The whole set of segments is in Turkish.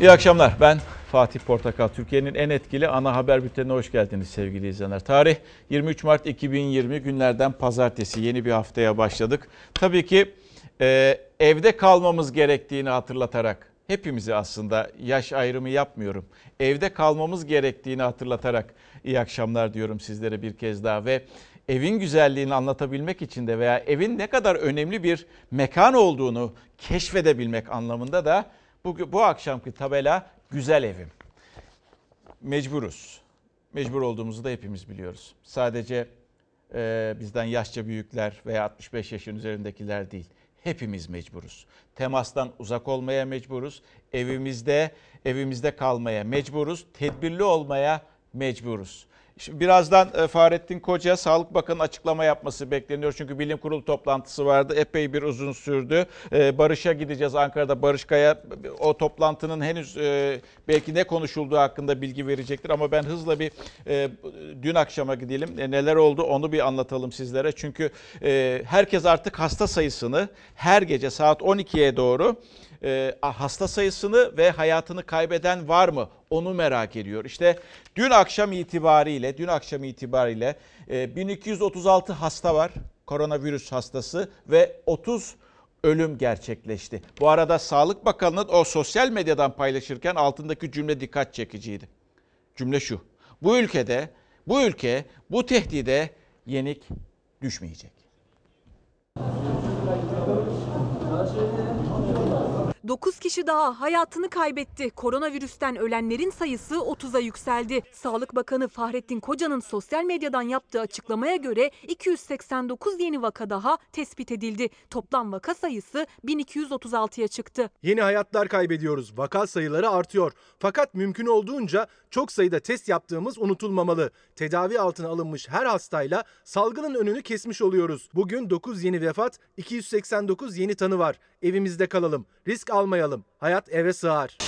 İyi akşamlar. Ben Fatih Portakal. Türkiye'nin en etkili ana haber bültenine hoş geldiniz sevgili izleyenler. Tarih 23 Mart 2020 günlerden pazartesi yeni bir haftaya başladık. Tabii ki e, evde kalmamız gerektiğini hatırlatarak hepimizi aslında yaş ayrımı yapmıyorum. Evde kalmamız gerektiğini hatırlatarak iyi akşamlar diyorum sizlere bir kez daha ve evin güzelliğini anlatabilmek için de veya evin ne kadar önemli bir mekan olduğunu keşfedebilmek anlamında da bu, bu akşamki tabela güzel evim. Mecburuz. Mecbur olduğumuzu da hepimiz biliyoruz. Sadece e, bizden yaşça büyükler veya 65 yaşın üzerindekiler değil. Hepimiz mecburuz. Temastan uzak olmaya mecburuz. Evimizde evimizde kalmaya mecburuz. Tedbirli olmaya mecburuz. Şimdi birazdan e, Fahrettin Koca Sağlık Bakanı açıklama yapması bekleniyor. Çünkü bilim kurulu toplantısı vardı. Epey bir uzun sürdü. E, Barış'a gideceğiz Ankara'da. Barış Kaya o toplantının henüz e, belki ne konuşulduğu hakkında bilgi verecektir. Ama ben hızla bir dün akşama gidelim. Neler oldu onu bir anlatalım sizlere. Çünkü herkes artık hasta sayısını her gece saat 12'ye doğru hasta sayısını ve hayatını kaybeden var mı? Onu merak ediyor. İşte dün akşam itibariyle, dün akşam itibariyle e, 1236 hasta var. Koronavirüs hastası ve 30 ölüm gerçekleşti. Bu arada Sağlık Bakanı'nın o sosyal medyadan paylaşırken altındaki cümle dikkat çekiciydi. Cümle şu. Bu ülkede, bu ülke bu tehdide yenik düşmeyecek. 9 kişi daha hayatını kaybetti. Koronavirüsten ölenlerin sayısı 30'a yükseldi. Sağlık Bakanı Fahrettin Koca'nın sosyal medyadan yaptığı açıklamaya göre 289 yeni vaka daha tespit edildi. Toplam vaka sayısı 1236'ya çıktı. Yeni hayatlar kaybediyoruz. Vaka sayıları artıyor. Fakat mümkün olduğunca çok sayıda test yaptığımız unutulmamalı. Tedavi altına alınmış her hastayla salgının önünü kesmiş oluyoruz. Bugün 9 yeni vefat, 289 yeni tanı var. Evimizde kalalım. Risk almayalım. Hayat eve sığar.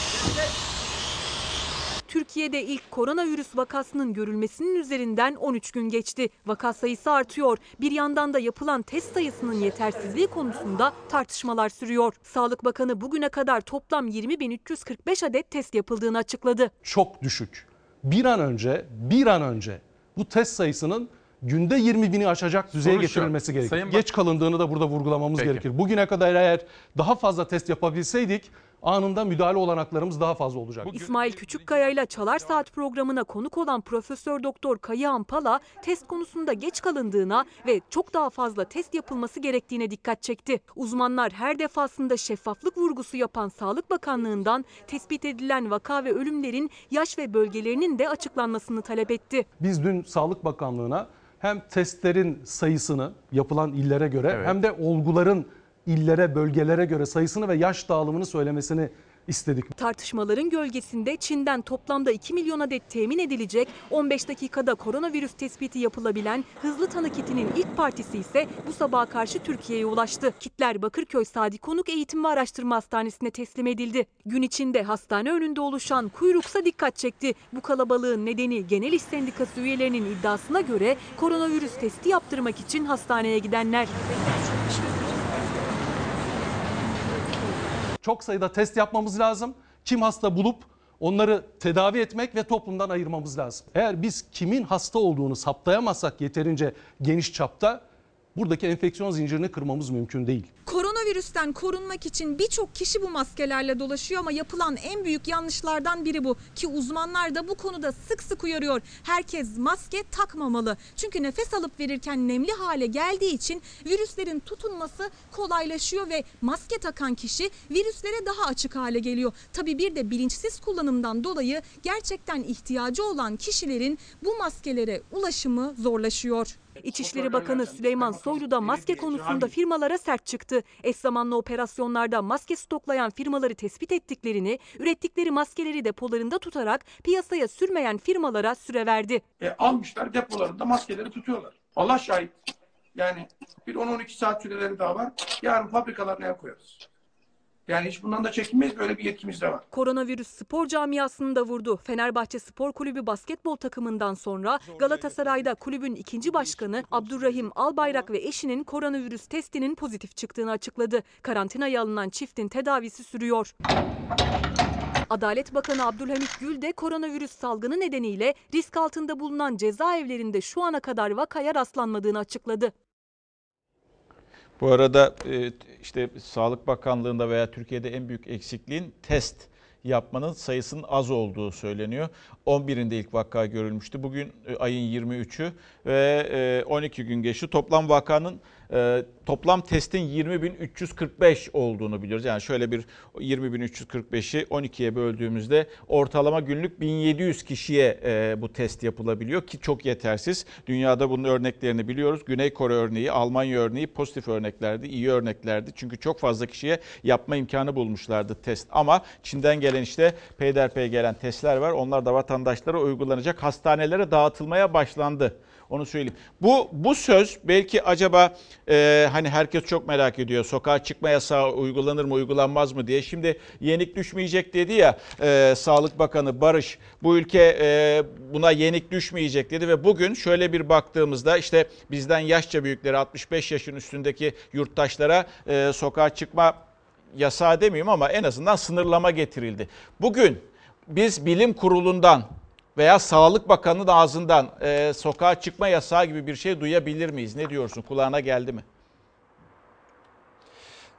Türkiye'de ilk koronavirüs vakasının görülmesinin üzerinden 13 gün geçti. Vaka sayısı artıyor. Bir yandan da yapılan test sayısının yetersizliği konusunda tartışmalar sürüyor. Sağlık Bakanı bugüne kadar toplam 20.345 adet test yapıldığını açıkladı. Çok düşük. Bir an önce, bir an önce bu test sayısının günde 20 bini aşacak düzeye Soru getirilmesi şu, gerekir. Geç kalındığını da burada vurgulamamız Peki. gerekir. Bugüne kadar eğer daha fazla test yapabilseydik anında müdahale olanaklarımız daha fazla olacak. İsmail Küçükkaya ile Çalar Saat programına konuk olan Profesör Doktor Kayıhan Pala test konusunda geç kalındığına ve çok daha fazla test yapılması gerektiğine dikkat çekti. Uzmanlar her defasında şeffaflık vurgusu yapan Sağlık Bakanlığı'ndan tespit edilen vaka ve ölümlerin yaş ve bölgelerinin de açıklanmasını talep etti. Biz dün Sağlık Bakanlığı'na hem testlerin sayısını yapılan illere göre evet. hem de olguların illere, bölgelere göre sayısını ve yaş dağılımını söylemesini istedik. Tartışmaların gölgesinde Çin'den toplamda 2 milyon adet temin edilecek 15 dakikada koronavirüs tespiti yapılabilen hızlı tanı kitinin ilk partisi ise bu sabaha karşı Türkiye'ye ulaştı. Kitler Bakırköy Sadi Konuk Eğitim ve Araştırma Hastanesi'ne teslim edildi. Gün içinde hastane önünde oluşan kuyruksa dikkat çekti. Bu kalabalığın nedeni Genel İş Sendikası üyelerinin iddiasına göre koronavirüs testi yaptırmak için hastaneye gidenler. Çok sayıda test yapmamız lazım. Kim hasta bulup onları tedavi etmek ve toplumdan ayırmamız lazım. Eğer biz kimin hasta olduğunu saptayamazsak yeterince geniş çapta buradaki enfeksiyon zincirini kırmamız mümkün değil. Koronavirüsten korunmak için birçok kişi bu maskelerle dolaşıyor ama yapılan en büyük yanlışlardan biri bu. Ki uzmanlar da bu konuda sık sık uyarıyor. Herkes maske takmamalı. Çünkü nefes alıp verirken nemli hale geldiği için virüslerin tutunması kolaylaşıyor ve maske takan kişi virüslere daha açık hale geliyor. Tabi bir de bilinçsiz kullanımdan dolayı gerçekten ihtiyacı olan kişilerin bu maskelere ulaşımı zorlaşıyor. İçişleri Bakanı Süleyman Soylu da maske konusunda firmalara sert çıktı. Eş zamanlı operasyonlarda maske stoklayan firmaları tespit ettiklerini, ürettikleri maskeleri depolarında tutarak piyasaya sürmeyen firmalara süre verdi. E, almışlar depolarında maskeleri tutuyorlar. Allah şahit. Yani bir 10-12 saat süreleri daha var. Yarın fabrikalarına el koyarız. Yani hiç bundan da çekinmeyiz. Böyle bir yetkimiz de var. Koronavirüs spor camiasını da vurdu. Fenerbahçe Spor Kulübü basketbol takımından sonra Galatasaray'da kulübün ikinci başkanı Abdurrahim Albayrak ve eşinin koronavirüs testinin pozitif çıktığını açıkladı. Karantinaya alınan çiftin tedavisi sürüyor. Adalet Bakanı Abdülhamit Gül de koronavirüs salgını nedeniyle risk altında bulunan cezaevlerinde şu ana kadar vakaya rastlanmadığını açıkladı. Bu arada e, işte Sağlık Bakanlığı'nda veya Türkiye'de en büyük eksikliğin test yapmanın sayısının az olduğu söyleniyor. 11'inde ilk vaka görülmüştü. Bugün e, ayın 23'ü ve 12 gün geçti. Toplam vakanın e, toplam testin 20.345 olduğunu biliyoruz. Yani şöyle bir 20.345'i 12'ye böldüğümüzde ortalama günlük 1700 kişiye e, bu test yapılabiliyor ki çok yetersiz. Dünyada bunun örneklerini biliyoruz. Güney Kore örneği, Almanya örneği pozitif örneklerdi, iyi örneklerdi. Çünkü çok fazla kişiye yapma imkanı bulmuşlardı test. Ama Çin'den gelen işte peyderpey gelen testler var. Onlar da vatandaşlara uygulanacak hastanelere dağıtılmaya başlandı. Onu söyleyeyim. Bu bu söz belki acaba e, hani herkes çok merak ediyor. Sokağa çıkma yasağı uygulanır mı uygulanmaz mı diye. Şimdi yenik düşmeyecek dedi ya e, Sağlık Bakanı Barış. Bu ülke e, buna yenik düşmeyecek dedi ve bugün şöyle bir baktığımızda işte bizden yaşça büyükleri 65 yaşın üstündeki yurttaşlara e, sokağa çıkma yasağı demeyeyim ama en azından sınırlama getirildi. Bugün biz bilim kurulundan veya Sağlık Bakanı'nın ağzından e, sokağa çıkma yasağı gibi bir şey duyabilir miyiz? Ne diyorsun? Kulağına geldi mi?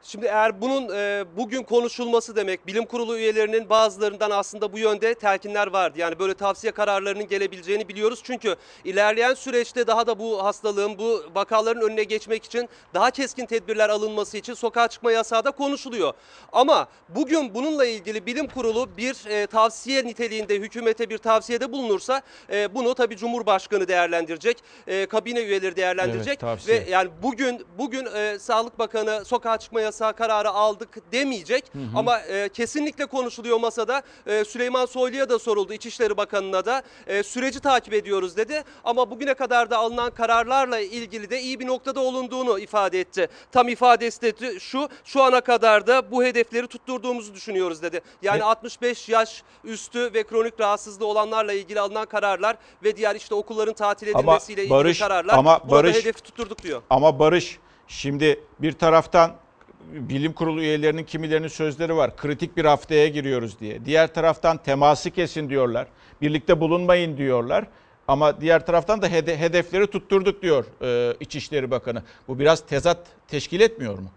Şimdi eğer bunun e, bugün konuşulması demek bilim kurulu üyelerinin bazılarından aslında bu yönde telkinler vardı. Yani böyle tavsiye kararlarının gelebileceğini biliyoruz. Çünkü ilerleyen süreçte daha da bu hastalığın bu vakaların önüne geçmek için daha keskin tedbirler alınması için sokağa çıkma yasağı da konuşuluyor. Ama bugün bununla ilgili bilim kurulu bir e, tavsiye niteliğinde hükümete bir tavsiyede bulunursa e, bunu tabii Cumhurbaşkanı değerlendirecek. E, kabine üyeleri değerlendirecek Evet, ve yani bugün bugün e, Sağlık Bakanı sokağa çıkma yasağı kararı aldık demeyecek ama e, kesinlikle konuşuluyor masada. E, Süleyman Soylu'ya da soruldu İçişleri Bakanı'na da e, süreci takip ediyoruz dedi ama bugüne kadar da alınan kararlarla ilgili de iyi bir noktada olunduğunu ifade etti. Tam ifadesi de şu şu ana kadar da bu hedefleri tutturduğumuzu düşünüyoruz dedi. Yani Ne- 65 yaş üstü ve kronik rahatsızlığı olanlarla ilgili alınan kararlar ve diğer işte okulların tatil Ama edilmesiyle ilgili Barış, kararlar ama Barış- hedefi tutturduk diyor. Ama Barış şimdi bir taraftan bilim kurulu üyelerinin kimilerinin sözleri var. Kritik bir haftaya giriyoruz diye. Diğer taraftan teması kesin diyorlar. Birlikte bulunmayın diyorlar. Ama diğer taraftan da hede- hedefleri tutturduk diyor e, İçişleri Bakanı. Bu biraz tezat teşkil etmiyor mu?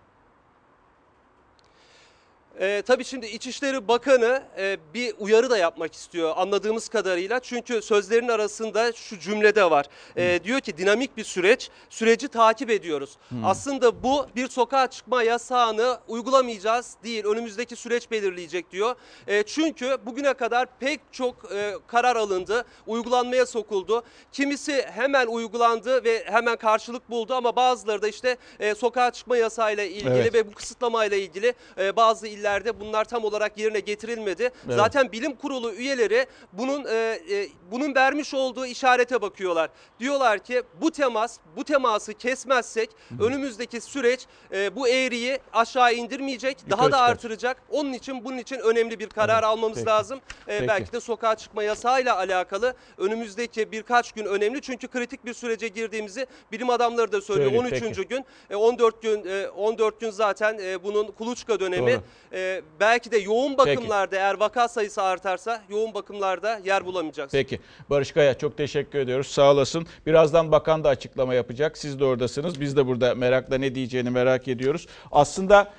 Ee, tabii şimdi İçişleri Bakanı e, bir uyarı da yapmak istiyor anladığımız kadarıyla. Çünkü sözlerin arasında şu cümlede var. Ee, diyor ki dinamik bir süreç, süreci takip ediyoruz. Aslında bu bir sokağa çıkma yasağını uygulamayacağız değil. Önümüzdeki süreç belirleyecek diyor. E, çünkü bugüne kadar pek çok e, karar alındı, uygulanmaya sokuldu. Kimisi hemen uygulandı ve hemen karşılık buldu ama bazıları da işte e, sokağa çıkma yasağıyla ilgili Evet. ve bu kısıtlamayla ilgili e, bazı illerde bunlar tam olarak yerine getirilmedi. Evet. Zaten bilim kurulu üyeleri bunun e, e, bunun vermiş olduğu işarete bakıyorlar. Diyorlar ki bu temas, bu teması kesmezsek önümüzdeki süreç e, bu eğriyi aşağı indirmeyecek, daha Yukarı da çıkar. artıracak. Onun için bunun için önemli bir karar Evet, almamız peki. lazım. E, Peki. belki de sokağa çıkma yasağıyla alakalı önümüzdeki birkaç gün önemli. Çünkü kritik bir sürece girdiğimizi bilim adamları da söylüyor. Söylüyor, 13. peki. gün, e, 14 gün e, 14 gün zaten e, bunun kuluçka dönemi. Doğru. E, belki de yoğun bakımlarda eğer vaka sayısı artarsa yoğun bakımlarda yer bulamayacaksın. Peki. Barış Kaya çok teşekkür ediyoruz. Sağ olasın. Birazdan bakan da açıklama yapacak. Siz de oradasınız. Biz de burada merakla ne diyeceğini merak ediyoruz. Aslında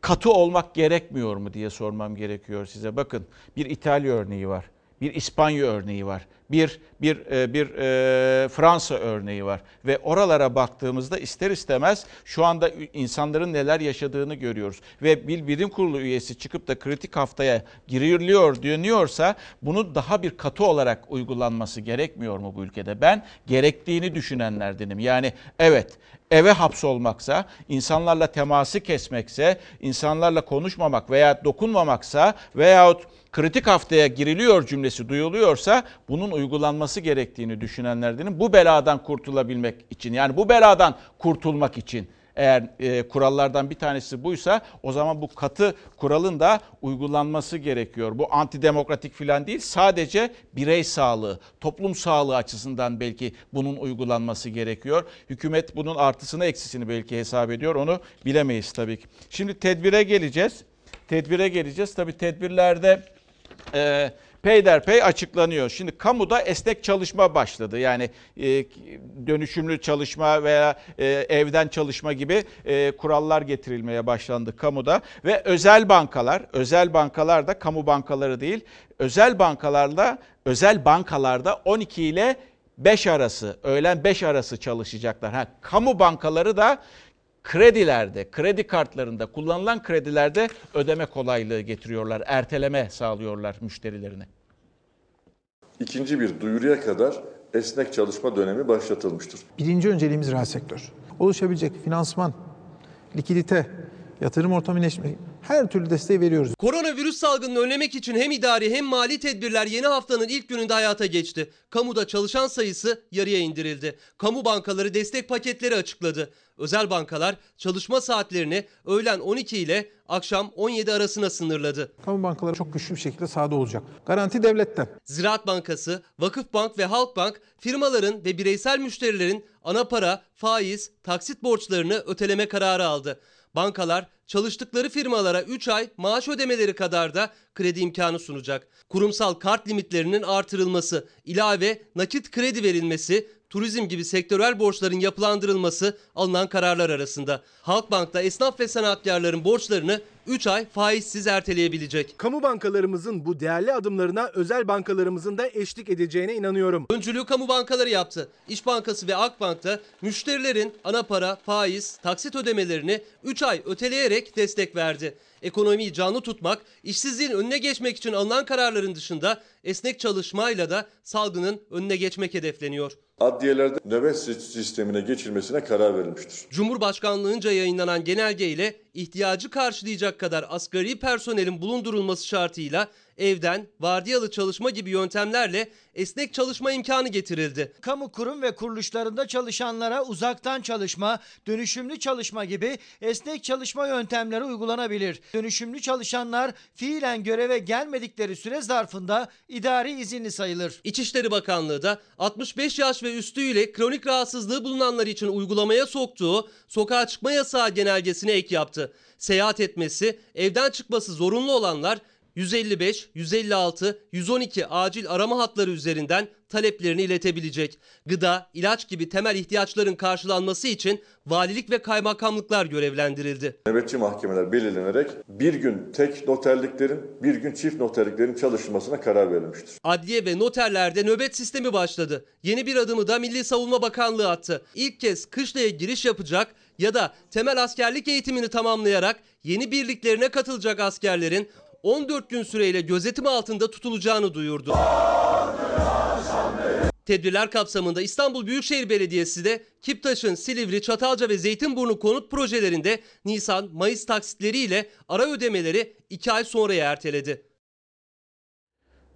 katı olmak gerekmiyor mu diye sormam gerekiyor size. Bakın bir İtalya örneği var. Bir İspanya örneği var. Bir bir e, bir e, Fransa örneği var ve oralara baktığımızda ister istemez şu anda insanların neler yaşadığını görüyoruz ve bir bilim kurulu üyesi çıkıp da kritik haftaya giriliyor deniyorsa bunu daha bir katı olarak uygulanması gerekmiyor mu bu ülkede? Ben gerektiğini düşünenlerdenim. Yani evet eve hapsolmaksa, insanlarla teması kesmekse, insanlarla konuşmamak veya dokunmamaksa veyahut kritik haftaya giriliyor cümlesi duyuluyorsa bunun uygulanması gerektiğini düşünenlerdenim. Bu beladan kurtulabilmek için yani bu beladan kurtulmak için eğer e, kurallardan bir tanesi buysa o zaman bu katı kuralın da uygulanması gerekiyor. Bu antidemokratik falan değil sadece birey sağlığı, toplum sağlığı açısından belki bunun uygulanması gerekiyor. Hükümet bunun artısını eksisini belki hesap ediyor onu bilemeyiz tabii ki. Şimdi tedbire geleceğiz. Tedbire geleceğiz. Tabii tedbirlerde e, peyderpey açıklanıyor. Şimdi kamuda esnek çalışma başladı. Yani e, dönüşümlü çalışma veya e, evden çalışma gibi e, kurallar getirilmeye başlandı kamuda ve özel bankalar, özel bankalar da kamu bankaları değil, özel bankalarla özel bankalarda 12 ile 5 arası, öğlen 5 arası çalışacaklar. Ha, kamu bankaları da kredilerde, kredi kartlarında kullanılan kredilerde ödeme kolaylığı getiriyorlar, erteleme sağlıyorlar müşterilerine. İkinci bir duyuruya kadar esnek çalışma dönemi başlatılmıştır. Birinci önceliğimiz reel sektör. Oluşabilecek finansman, likidite, yatırım ortamı her türlü desteği veriyoruz. Koronavirüs salgınını önlemek için hem idari hem mali tedbirler yeni haftanın ilk gününde hayata geçti. Kamuda çalışan sayısı yarıya indirildi. Kamu bankaları destek paketleri açıkladı. Özel bankalar çalışma saatlerini öğlen 12 ile akşam 17 arasına sınırladı. Kamu bankaları çok güçlü bir şekilde sahada olacak. Garanti devletten. Ziraat Bankası, Vakıfbank ve Halkbank firmaların ve bireysel müşterilerin ana para, faiz, taksit borçlarını öteleme kararı aldı. Bankalar çalıştıkları firmalara 3 ay maaş ödemeleri kadar da kredi imkanı sunacak. Kurumsal kart limitlerinin artırılması, ilave nakit kredi verilmesi, turizm gibi sektörel borçların yapılandırılması alınan kararlar arasında. Halkbank'ta esnaf ve sanatkarların borçlarını 3 ay faizsiz erteleyebilecek. Kamu bankalarımızın bu değerli adımlarına özel bankalarımızın da eşlik edeceğine inanıyorum. Öncülüğü kamu bankaları yaptı. İş Bankası ve Akbank'ta müşterilerin ana para, faiz, taksit ödemelerini 3 ay öteleyerek destek verdi. Ekonomiyi canlı tutmak, işsizliğin önüne geçmek için alınan kararların dışında esnek çalışmayla da salgının önüne geçmek hedefleniyor. Adliyelerde nöbet sistemine geçilmesine karar verilmiştir. Cumhurbaşkanlığınca yayınlanan genelge ile ihtiyacı karşılayacak kadar asgari personelin bulundurulması şartıyla evden vardiyalı çalışma gibi yöntemlerle esnek çalışma imkanı getirildi. Kamu kurum ve kuruluşlarında çalışanlara uzaktan çalışma, dönüşümlü çalışma gibi esnek çalışma yöntemleri uygulanabilir. Dönüşümlü çalışanlar fiilen göreve gelmedikleri süre zarfında idari izinli sayılır. İçişleri Bakanlığı da 65 yaş ve üstüyle kronik rahatsızlığı bulunanlar için uygulamaya soktuğu sokağa çıkma yasağı genelgesine ek yaptı. Seyahat etmesi, evden çıkması zorunlu olanlar 155, 156, 112 acil arama hatları üzerinden taleplerini iletebilecek. Gıda, ilaç gibi temel ihtiyaçların karşılanması için valilik ve kaymakamlıklar görevlendirildi. Nöbetçi mahkemeler belirlenerek bir gün tek noterliklerin, bir gün çift noterliklerin çalışılmasına karar verilmiştir. Adliye ve noterlerde nöbet sistemi başladı. Yeni bir adımı da Milli Savunma Bakanlığı attı. İlk kez kışlaya giriş yapacak ya da temel askerlik eğitimini tamamlayarak yeni birliklerine katılacak askerlerin 14 gün süreyle gözetim altında tutulacağını duyurdu. Tedbirler kapsamında İstanbul Büyükşehir Belediyesi de Kiptaş'ın Silivri, Çatalca ve Zeytinburnu konut projelerinde Nisan-Mayıs taksitleriyle ara ödemeleri 2 ay sonraya erteledi.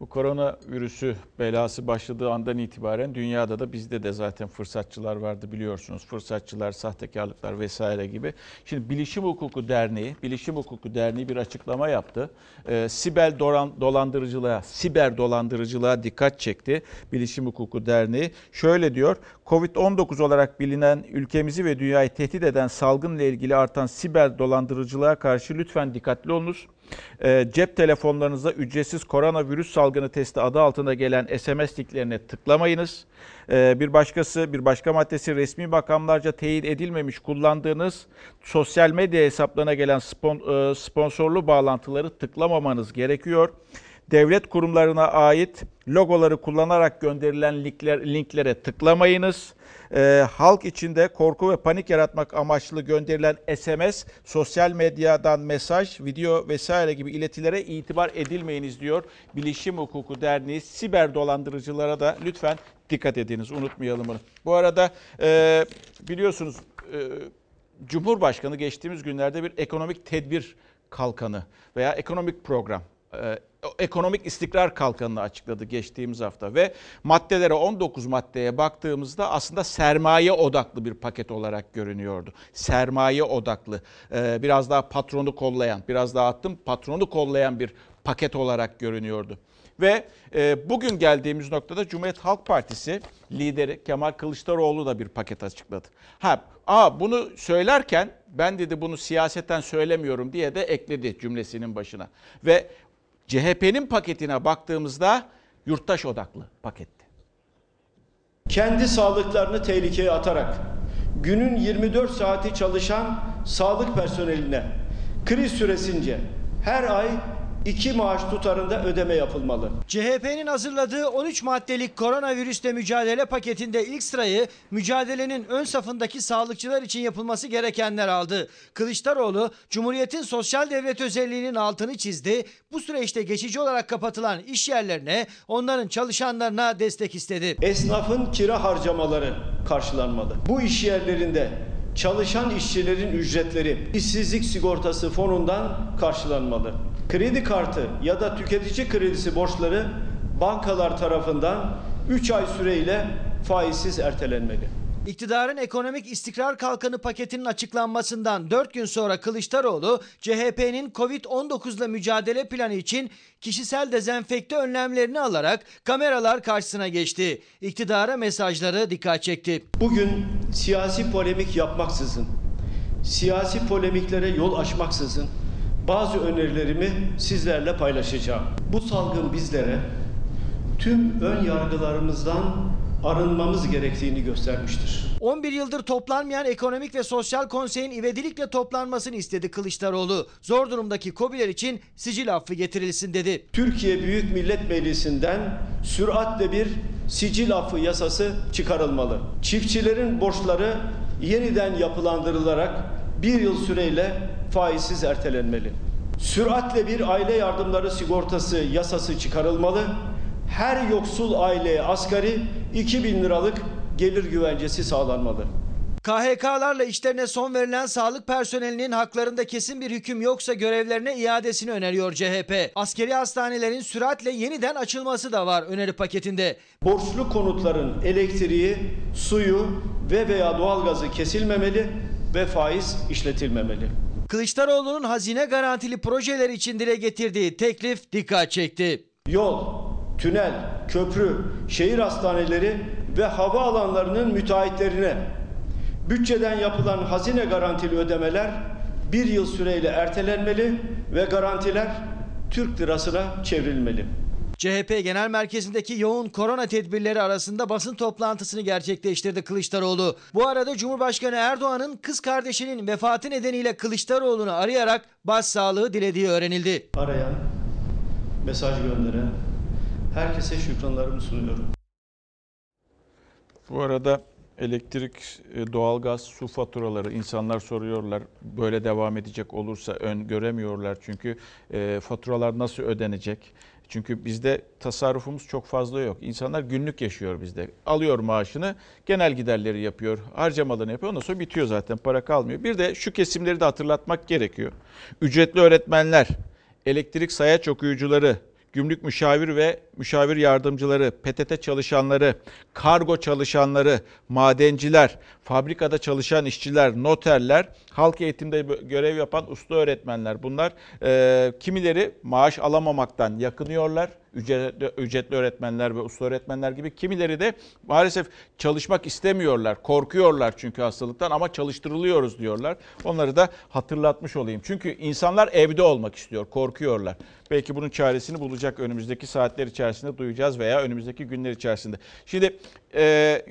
Bu koronavirüsü belası başladığı andan itibaren dünyada da bizde de zaten fırsatçılar vardı biliyorsunuz. Fırsatçılar, sahtekarlıklar vesaire gibi. Şimdi Bilişim Hukuku Derneği, Bilişim Hukuku Derneği bir açıklama yaptı. Ee, siber dolan, dolandırıcılığa, siber dolandırıcılığa dikkat çekti. Bilişim Hukuku Derneği şöyle diyor. Covid-19 olarak bilinen ülkemizi ve dünyayı tehdit eden salgınla ilgili artan siber dolandırıcılığa karşı lütfen dikkatli olunuz. E, cep telefonlarınızda ücretsiz koronavirüs salgını testi adı altında gelen SMS linklerine tıklamayınız. E, bir başkası, bir başka maddesi resmi makamlarca teyit edilmemiş kullandığınız sosyal medya hesaplarına gelen spon, e, sponsorlu bağlantıları tıklamamanız gerekiyor devlet kurumlarına ait logoları kullanarak gönderilen linkler, linklere tıklamayınız. Ee, halk içinde korku ve panik yaratmak amaçlı gönderilen SMS, sosyal medyadan mesaj, video vesaire gibi iletilere itibar edilmeyiniz diyor. Bilişim Hukuku Derneği siber dolandırıcılara da lütfen dikkat ediniz, unutmayalım bunu. Bu arada e, biliyorsunuz e, Cumhurbaşkanı geçtiğimiz günlerde bir ekonomik tedbir kalkanı veya ekonomik program ekonomik istikrar kalkanını açıkladı geçtiğimiz hafta ve maddelere 19 maddeye baktığımızda aslında sermaye odaklı bir paket olarak görünüyordu. Sermaye odaklı, e, biraz daha patronu kollayan, biraz daha attım patronu kollayan bir paket olarak görünüyordu. Ve e, bugün geldiğimiz noktada Cumhuriyet Halk Partisi lideri Kemal Kılıçdaroğlu da bir paket açıkladı. Ha, aa, bunu söylerken ben dedi bunu siyaseten söylemiyorum diye de ekledi cümlesinin başına. Ve CHP'nin paketine baktığımızda yurttaş odaklı paketti. Kendi sağlıklarını tehlikeye atarak günün 24 saati çalışan sağlık personeline kriz süresince her ay iki maaş tutarında ödeme yapılmalı. CHP'nin hazırladığı 13 maddelik koronavirüsle mücadele paketinde ilk sırayı mücadelenin ön safındaki sağlıkçılar için yapılması gerekenler aldı. Kılıçdaroğlu Cumhuriyet'in sosyal devlet özelliğinin altını çizdi. Bu süreçte geçici olarak kapatılan iş yerlerine onların çalışanlarına destek istedi. Esnafın kira harcamaları karşılanmalı. Bu iş yerlerinde çalışan işçilerin ücretleri işsizlik sigortası fonundan karşılanmalı. Kredi kartı ya da tüketici kredisi borçları bankalar tarafından 3 ay süreyle faizsiz ertelenmeli. İktidarın ekonomik istikrar kalkanı paketinin açıklanmasından 4 gün sonra Kılıçdaroğlu, CHP'nin Covid-19 ile mücadele planı için kişisel dezenfekte önlemlerini alarak kameralar karşısına geçti. İktidara mesajları dikkat çekti. Bugün siyasi polemik yapmaksızın, siyasi polemiklere yol açmaksızın bazı önerilerimi sizlerle paylaşacağım. Bu salgın bizlere tüm ön yargılarımızdan arınmamız gerektiğini göstermiştir. 11 yıldır toplanmayan Ekonomik ve Sosyal Konsey'in ivedilikle toplanmasını istedi Kılıçdaroğlu. Zor durumdaki KOBİ'ler için sicil affı getirilsin dedi. Türkiye Büyük Millet Meclisi'nden süratle bir sicil affı yasası çıkarılmalı. Çiftçilerin borçları yeniden yapılandırılarak bir yıl süreyle faizsiz ertelenmeli. Süratle bir aile yardımları sigortası yasası çıkarılmalı. Her yoksul aileye asgari 2000 liralık gelir güvencesi sağlanmalı. KHK'larla işlerine son verilen sağlık personelinin haklarında kesin bir hüküm yoksa görevlerine iadesini öneriyor CHP. Askeri hastanelerin süratle yeniden açılması da var öneri paketinde. Borçlu konutların elektriği, suyu ve veya doğalgazı kesilmemeli ve faiz işletilmemeli. Kılıçdaroğlu'nun hazine garantili projeler için dile getirdiği teklif dikkat çekti. Yol, tünel, köprü, şehir hastaneleri ve hava alanlarının müteahhitlerine bütçeden yapılan hazine garantili ödemeler bir yıl süreyle ertelenmeli ve garantiler Türk lirasına çevrilmeli. CHP Genel Merkezi'ndeki yoğun korona tedbirleri arasında basın toplantısını gerçekleştirdi Kılıçdaroğlu. Bu arada Cumhurbaşkanı Erdoğan'ın kız kardeşinin vefatı nedeniyle Kılıçdaroğlu'nu arayarak başsağlığı dilediği öğrenildi. Arayan, mesaj gönderen herkese şükranlarımı sunuyorum. Bu arada elektrik, e, doğalgaz, su faturaları insanlar soruyorlar. Böyle devam edecek olursa ön göremiyorlar çünkü e, faturalar nasıl ödenecek? Çünkü bizde tasarrufumuz çok fazla yok. İnsanlar günlük yaşıyor bizde. Alıyor maaşını, genel giderleri yapıyor, harcamalarını yapıyor. Ondan sonra bitiyor zaten, para kalmıyor. Bir de şu kesimleri de hatırlatmak gerekiyor. Ücretli öğretmenler, elektrik sayaç okuyucuları, gümrük müşavir ve müşavir yardımcıları, PTT çalışanları, kargo çalışanları, madenciler, fabrikada çalışan işçiler, noterler, halk eğitimde görev yapan usta öğretmenler bunlar e, kimileri maaş alamamaktan yakınıyorlar. Ücretli, ücretli öğretmenler ve usta öğretmenler gibi kimileri de maalesef çalışmak istemiyorlar. Korkuyorlar çünkü hastalıktan ama çalıştırılıyoruz diyorlar. Onları da hatırlatmış olayım. Çünkü insanlar evde olmak istiyor, korkuyorlar. Belki bunun çaresini bulacak önümüzdeki saatler içerisinde duyacağız veya önümüzdeki günler içerisinde. Şimdi e,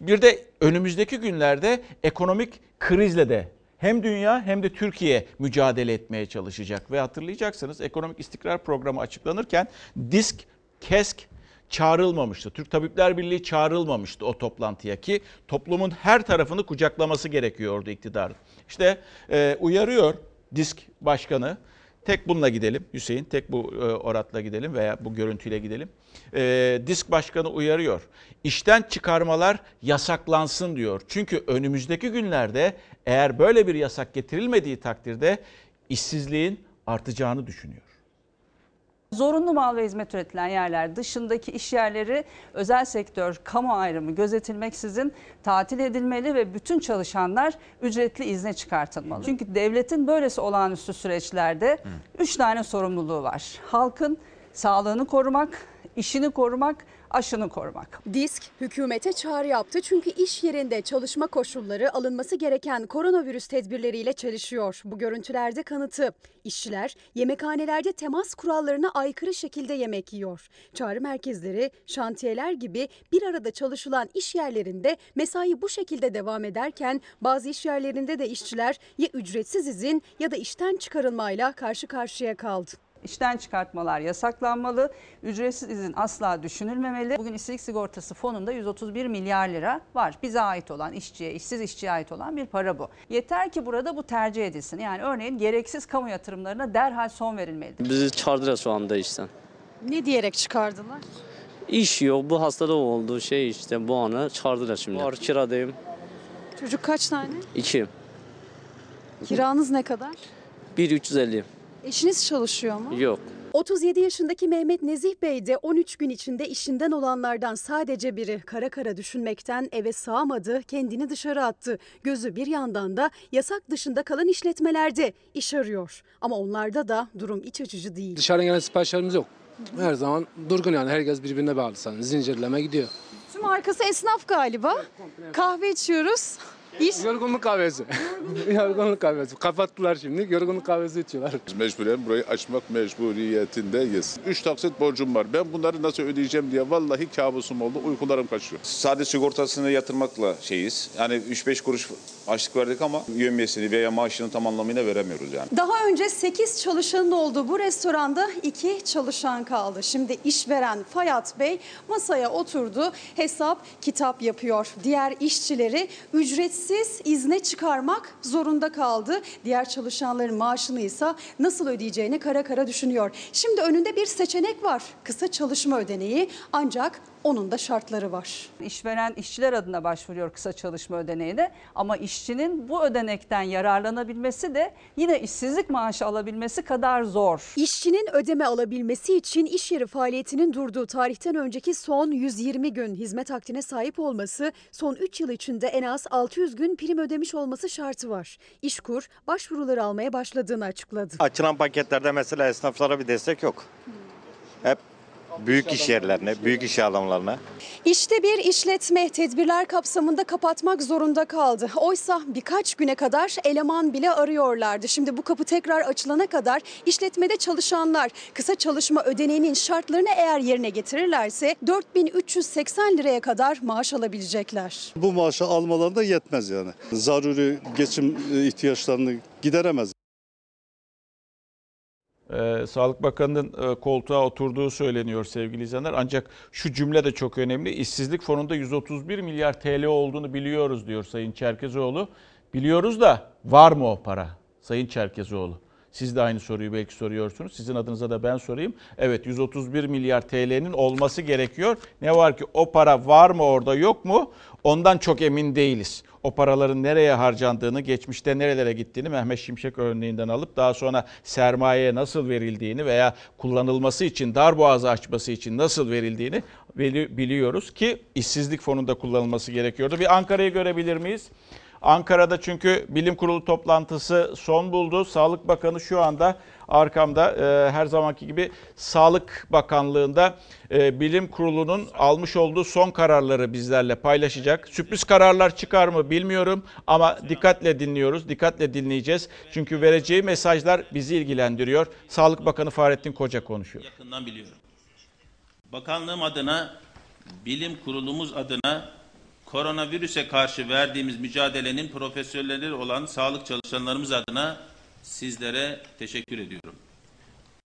bir de önümüzdeki günlerde ekonomik krizle de hem dünya hem de Türkiye mücadele etmeye çalışacak. Ve hatırlayacaksınız ekonomik istikrar programı açıklanırken disk, kesk çağrılmamıştı. Türk Tabipler Birliği çağrılmamıştı o toplantıya ki toplumun her tarafını kucaklaması gerekiyordu iktidarın. İşte e, uyarıyor disk başkanı Tek bununla gidelim Hüseyin, tek bu e, oratla gidelim veya bu görüntüyle gidelim. E, disk başkanı uyarıyor. İşten çıkarmalar yasaklansın diyor. Çünkü önümüzdeki günlerde eğer böyle bir yasak getirilmediği takdirde işsizliğin artacağını düşünüyor. Zorunlu mal ve hizmet üretilen yerler dışındaki iş yerleri özel sektör, kamu ayrımı gözetilmeksizin tatil edilmeli ve bütün çalışanlar ücretli izne çıkartılmalı. Çünkü devletin böylesi olağanüstü süreçlerde 3 tane sorumluluğu var. Halkın sağlığını korumak, işini korumak, aşını korumak. Disk hükümete çağrı yaptı çünkü iş yerinde çalışma koşulları alınması gereken koronavirüs tedbirleriyle çelişiyor. Bu görüntülerde kanıtı. İşçiler yemekhanelerde temas kurallarına aykırı şekilde yemek yiyor. Çağrı merkezleri, şantiyeler gibi bir arada çalışılan iş yerlerinde mesai bu şekilde devam ederken bazı iş yerlerinde de işçiler ya ücretsiz izin ya da işten çıkarılmayla karşı karşıya kaldı. İşten çıkartmalar yasaklanmalı, ücretsiz izin asla düşünülmemeli. Bugün işsizlik sigortası fonunda 131 milyar lira var. Bize ait olan işçiye, işsiz işçiye ait olan bir para bu. Yeter ki burada bu tercih edilsin. Yani örneğin gereksiz kamu yatırımlarına derhal son verilmelidir. Bizi çıkardılar şu anda işten. Ne diyerek çıkardılar? İş yok. Bu hastalık olduğu şey işte bu anı çıkardılar şimdi. Var kiradayım. Çocuk kaç tane? İki. Kiranız ne kadar? Bir 350. Eşiniz çalışıyor mu? Yok. 37 yaşındaki Mehmet Nezih Bey de 13 gün içinde işinden olanlardan sadece biri. Kara kara düşünmekten eve sığamadı, kendini dışarı attı. Gözü bir yandan da yasak dışında kalan işletmelerde iş arıyor. Ama onlarda da durum iç açıcı değil. Dışarıdan gelen siparişlerimiz yok. Her zaman durgun yani herkes birbirine bağlı sanırım. Zincirleme gidiyor. Tüm arkası esnaf galiba. Kahve içiyoruz. İş. Yorgunluk kahvesi. Yorgunluk kahvesi. Kapattılar şimdi. Yorgunluk kahvesi içiyorlar. Biz mecburen burayı açmak mecburiyetindeyiz. Üç taksit borcum var. Ben bunları nasıl ödeyeceğim diye vallahi kabusum oldu. Uykularım kaçıyor. Sade sigortasını yatırmakla şeyiz. Yani 3-5 kuruş açlık verdik ama yövmiyesini veya maaşını tam anlamıyla veremiyoruz yani. Daha önce 8 çalışanın olduğu bu restoranda 2 çalışan kaldı. Şimdi işveren Fayat Bey masaya oturdu. Hesap kitap yapıyor. Diğer işçileri ücretsiz izne çıkarmak zorunda kaldı. Diğer çalışanların maaşını ise nasıl ödeyeceğini kara kara düşünüyor. Şimdi önünde bir seçenek var. Kısa çalışma ödeneği ancak onun da şartları var. İşveren işçiler adına başvuruyor kısa çalışma ödeneğine ama işçinin bu ödenekten yararlanabilmesi de yine işsizlik maaşı alabilmesi kadar zor. İşçinin ödeme alabilmesi için iş yeri faaliyetinin durduğu tarihten önceki son 120 gün hizmet akdine sahip olması, son 3 yıl içinde en az 600 gün prim ödemiş olması şartı var. İşkur başvuruları almaya başladığını açıkladı. Açılan paketlerde mesela esnaflara bir destek yok. Hep büyük iş yerlerine, büyük iş adamlarına. İşte bir işletme tedbirler kapsamında kapatmak zorunda kaldı. Oysa birkaç güne kadar eleman bile arıyorlardı. Şimdi bu kapı tekrar açılana kadar işletmede çalışanlar kısa çalışma ödeneğinin şartlarını eğer yerine getirirlerse 4380 liraya kadar maaş alabilecekler. Bu maaşı almalarında yetmez yani. Zaruri geçim ihtiyaçlarını gideremez. Ee, Sağlık Bakanı'nın e, koltuğa oturduğu söyleniyor sevgili izleyenler. Ancak şu cümle de çok önemli. İşsizlik fonunda 131 milyar TL olduğunu biliyoruz diyor Sayın Çerkezoğlu. Biliyoruz da var mı o para Sayın Çerkezoğlu? Siz de aynı soruyu belki soruyorsunuz. Sizin adınıza da ben sorayım. Evet 131 milyar TL'nin olması gerekiyor. Ne var ki o para var mı orada yok mu? Ondan çok emin değiliz. O paraların nereye harcandığını, geçmişte nerelere gittiğini Mehmet Şimşek örneğinden alıp daha sonra sermayeye nasıl verildiğini veya kullanılması için, darboğazı açması için nasıl verildiğini biliyoruz ki işsizlik fonunda kullanılması gerekiyordu. Bir Ankara'yı görebilir miyiz? Ankara'da çünkü bilim kurulu toplantısı son buldu. Sağlık Bakanı şu anda arkamda e, her zamanki gibi Sağlık Bakanlığı'nda e, bilim kurulunun almış olduğu son kararları bizlerle paylaşacak. Sürpriz kararlar çıkar mı bilmiyorum ama dikkatle dinliyoruz, dikkatle dinleyeceğiz. Çünkü vereceği mesajlar bizi ilgilendiriyor. Sağlık Bakanı Fahrettin Koca konuşuyor. Yakından biliyorum. Bakanlığım adına, bilim kurulumuz adına koronavirüse karşı verdiğimiz mücadelenin profesörleri olan sağlık çalışanlarımız adına sizlere teşekkür ediyorum.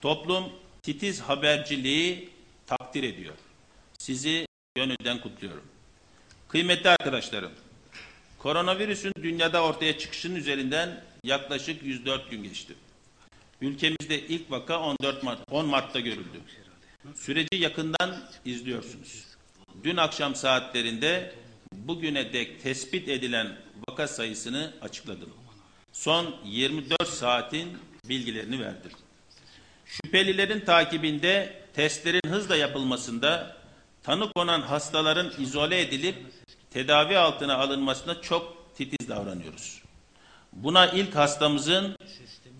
Toplum titiz haberciliği takdir ediyor. Sizi gönülden kutluyorum. Kıymetli arkadaşlarım, koronavirüsün dünyada ortaya çıkışının üzerinden yaklaşık 104 gün geçti. Ülkemizde ilk vaka 14 Mart, 10 Mart'ta görüldü. Süreci yakından izliyorsunuz. Dün akşam saatlerinde bugüne dek tespit edilen vaka sayısını açıkladım. Son 24 saatin bilgilerini verdim. Şüphelilerin takibinde testlerin hızla yapılmasında tanı konan hastaların izole edilip tedavi altına alınmasına çok titiz davranıyoruz. Buna ilk hastamızın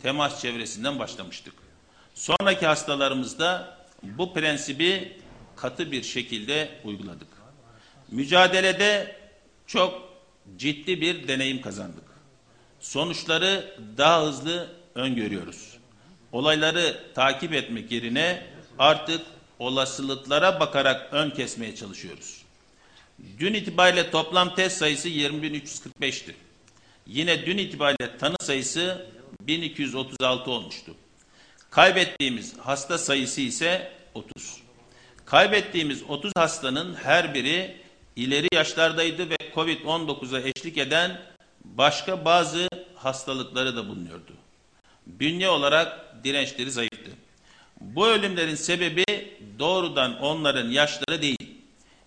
temas çevresinden başlamıştık. Sonraki hastalarımızda bu prensibi katı bir şekilde uyguladık. Mücadelede çok ciddi bir deneyim kazandık. Sonuçları daha hızlı öngörüyoruz. Olayları takip etmek yerine artık olasılıklara bakarak ön kesmeye çalışıyoruz. Dün itibariyle toplam test sayısı 20.345'ti. Yine dün itibariyle tanı sayısı 1236 olmuştu. Kaybettiğimiz hasta sayısı ise 30. Kaybettiğimiz 30 hastanın her biri ileri yaşlardaydı ve Covid-19'a eşlik eden başka bazı hastalıkları da bulunuyordu. Bünye olarak dirençleri zayıftı. Bu ölümlerin sebebi doğrudan onların yaşları değil.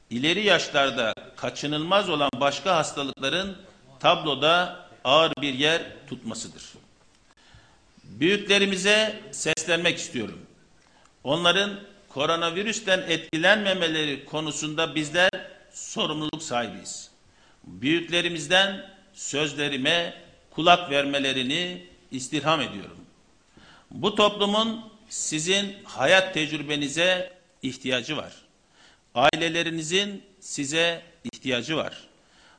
İleri yaşlarda kaçınılmaz olan başka hastalıkların tabloda ağır bir yer tutmasıdır. Büyüklerimize seslenmek istiyorum. Onların koronavirüsten etkilenmemeleri konusunda bizler sorumluluk sahibiyiz. Büyüklerimizden sözlerime kulak vermelerini istirham ediyorum. Bu toplumun sizin hayat tecrübenize ihtiyacı var. Ailelerinizin size ihtiyacı var.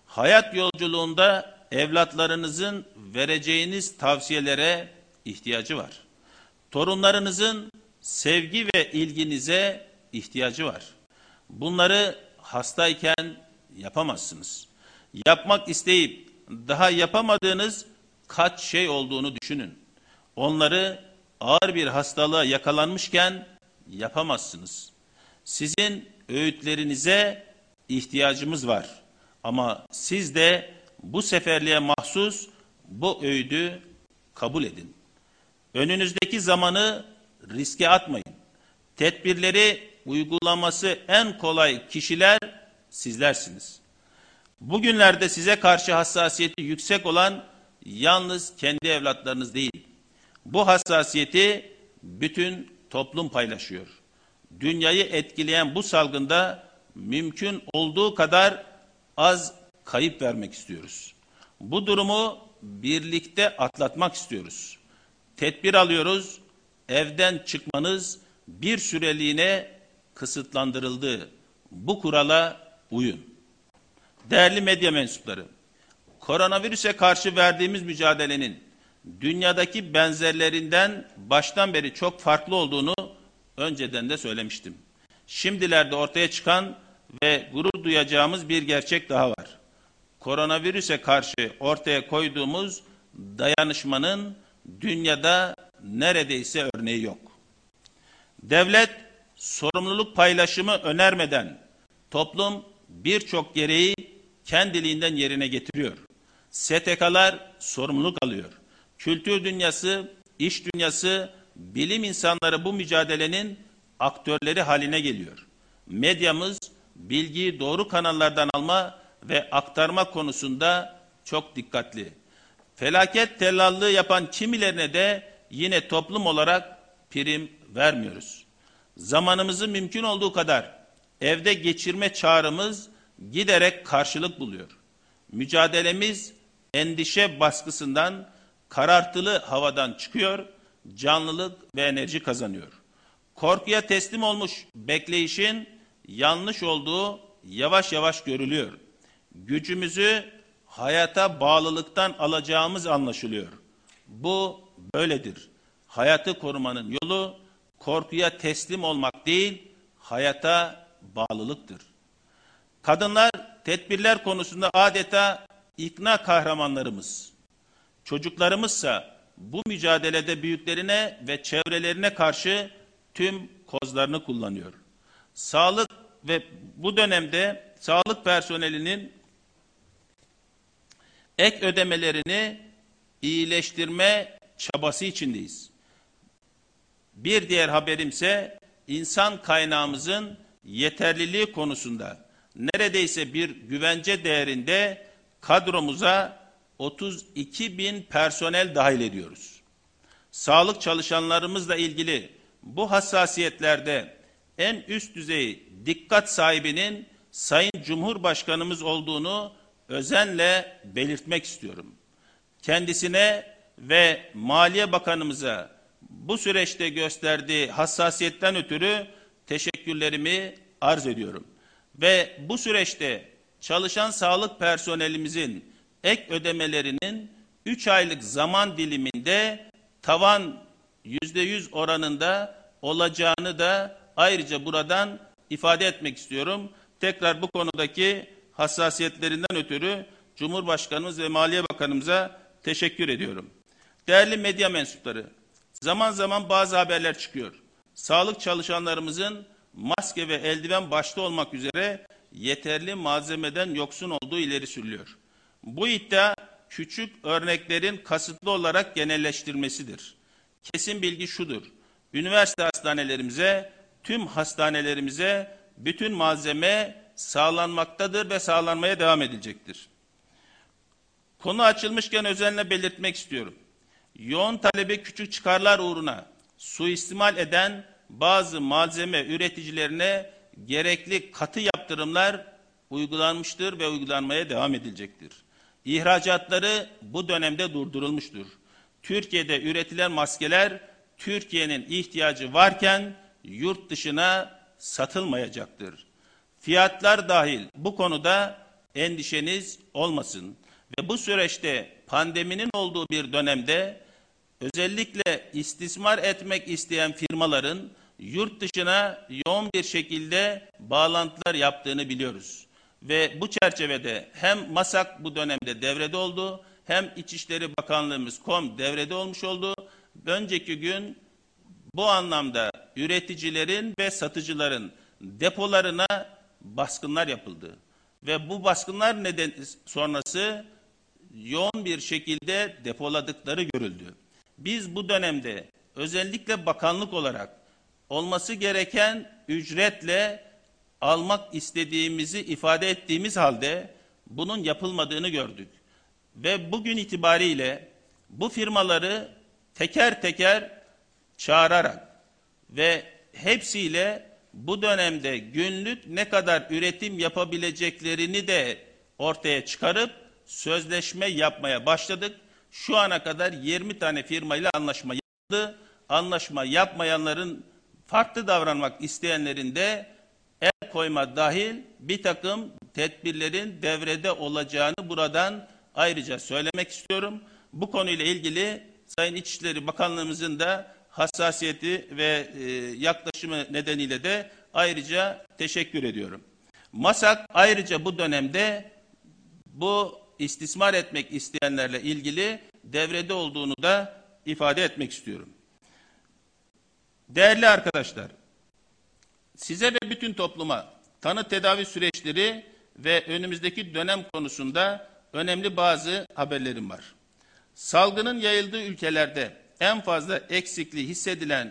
Hayat yolculuğunda evlatlarınızın vereceğiniz tavsiyelere ihtiyacı var. Torunlarınızın sevgi ve ilginize ihtiyacı var. Bunları hastayken yapamazsınız. Yapmak isteyip daha yapamadığınız kaç şey olduğunu düşünün. Onları ağır bir hastalığa yakalanmışken yapamazsınız. Sizin öğütlerinize ihtiyacımız var. Ama siz de bu seferliğe mahsus bu öğüdü kabul edin. Önünüzdeki zamanı riske atmayın. Tedbirleri uygulaması en kolay kişiler sizlersiniz. Bugünlerde size karşı hassasiyeti yüksek olan yalnız kendi evlatlarınız değil. Bu hassasiyeti bütün toplum paylaşıyor. Dünyayı etkileyen bu salgında mümkün olduğu kadar az kayıp vermek istiyoruz. Bu durumu birlikte atlatmak istiyoruz. Tedbir alıyoruz. Evden çıkmanız bir süreliğine kısıtlandırıldı. Bu kurala uyun. Değerli medya mensupları, koronavirüse karşı verdiğimiz mücadelenin dünyadaki benzerlerinden baştan beri çok farklı olduğunu önceden de söylemiştim. Şimdilerde ortaya çıkan ve gurur duyacağımız bir gerçek daha var. Koronavirüse karşı ortaya koyduğumuz dayanışmanın dünyada neredeyse örneği yok. Devlet sorumluluk paylaşımı önermeden toplum birçok gereği kendiliğinden yerine getiriyor. STK'lar sorumluluk alıyor. Kültür dünyası, iş dünyası, bilim insanları bu mücadelenin aktörleri haline geliyor. Medyamız bilgiyi doğru kanallardan alma ve aktarma konusunda çok dikkatli. Felaket tellallığı yapan kimilerine de yine toplum olarak prim vermiyoruz. Zamanımızı mümkün olduğu kadar evde geçirme çağrımız giderek karşılık buluyor. Mücadelemiz endişe baskısından, karartılı havadan çıkıyor, canlılık ve enerji kazanıyor. Korkuya teslim olmuş bekleyişin yanlış olduğu yavaş yavaş görülüyor. Gücümüzü hayata bağlılıktan alacağımız anlaşılıyor. Bu böyledir. Hayatı korumanın yolu korkuya teslim olmak değil, hayata bağlılıktır. Kadınlar tedbirler konusunda adeta ikna kahramanlarımız. Çocuklarımızsa bu mücadelede büyüklerine ve çevrelerine karşı tüm kozlarını kullanıyor. Sağlık ve bu dönemde sağlık personelinin ek ödemelerini iyileştirme çabası içindeyiz. Bir diğer haberimse insan kaynağımızın yeterliliği konusunda neredeyse bir güvence değerinde kadromuza 32 bin personel dahil ediyoruz. Sağlık çalışanlarımızla ilgili bu hassasiyetlerde en üst düzey dikkat sahibinin Sayın Cumhurbaşkanımız olduğunu özenle belirtmek istiyorum. Kendisine ve Maliye Bakanımıza bu süreçte gösterdiği hassasiyetten ötürü teşekkürlerimi arz ediyorum. Ve bu süreçte çalışan sağlık personelimizin ek ödemelerinin 3 aylık zaman diliminde tavan %100 oranında olacağını da ayrıca buradan ifade etmek istiyorum. Tekrar bu konudaki hassasiyetlerinden ötürü Cumhurbaşkanımız ve Maliye Bakanımıza teşekkür ediyorum. Değerli medya mensupları, zaman zaman bazı haberler çıkıyor. Sağlık çalışanlarımızın maske ve eldiven başta olmak üzere yeterli malzemeden yoksun olduğu ileri sürülüyor. Bu iddia küçük örneklerin kasıtlı olarak genelleştirmesidir. Kesin bilgi şudur. Üniversite hastanelerimize, tüm hastanelerimize bütün malzeme sağlanmaktadır ve sağlanmaya devam edilecektir. Konu açılmışken özenle belirtmek istiyorum. Yoğun talebi küçük çıkarlar uğruna suistimal eden bazı malzeme üreticilerine gerekli katı yaptırımlar uygulanmıştır ve uygulanmaya devam edilecektir. İhracatları bu dönemde durdurulmuştur. Türkiye'de üretilen maskeler Türkiye'nin ihtiyacı varken yurt dışına satılmayacaktır. Fiyatlar dahil bu konuda endişeniz olmasın ve bu süreçte pandeminin olduğu bir dönemde özellikle istismar etmek isteyen firmaların yurt dışına yoğun bir şekilde bağlantılar yaptığını biliyoruz. Ve bu çerçevede hem MASAK bu dönemde devrede oldu, hem İçişleri Bakanlığımız KOM devrede olmuş oldu. Önceki gün bu anlamda üreticilerin ve satıcıların depolarına baskınlar yapıldı. Ve bu baskınlar neden sonrası yoğun bir şekilde depoladıkları görüldü. Biz bu dönemde özellikle bakanlık olarak olması gereken ücretle almak istediğimizi ifade ettiğimiz halde bunun yapılmadığını gördük. Ve bugün itibariyle bu firmaları teker teker çağırarak ve hepsiyle bu dönemde günlük ne kadar üretim yapabileceklerini de ortaya çıkarıp sözleşme yapmaya başladık. Şu ana kadar 20 tane firmayla anlaşma yapıldı. Anlaşma yapmayanların farklı davranmak isteyenlerin de el koyma dahil bir takım tedbirlerin devrede olacağını buradan ayrıca söylemek istiyorum. Bu konuyla ilgili Sayın İçişleri Bakanlığımızın da hassasiyeti ve e, yaklaşımı nedeniyle de ayrıca teşekkür ediyorum. MASAK ayrıca bu dönemde bu istismar etmek isteyenlerle ilgili devrede olduğunu da ifade etmek istiyorum. Değerli arkadaşlar, size ve bütün topluma tanı tedavi süreçleri ve önümüzdeki dönem konusunda önemli bazı haberlerim var. Salgının yayıldığı ülkelerde en fazla eksikliği hissedilen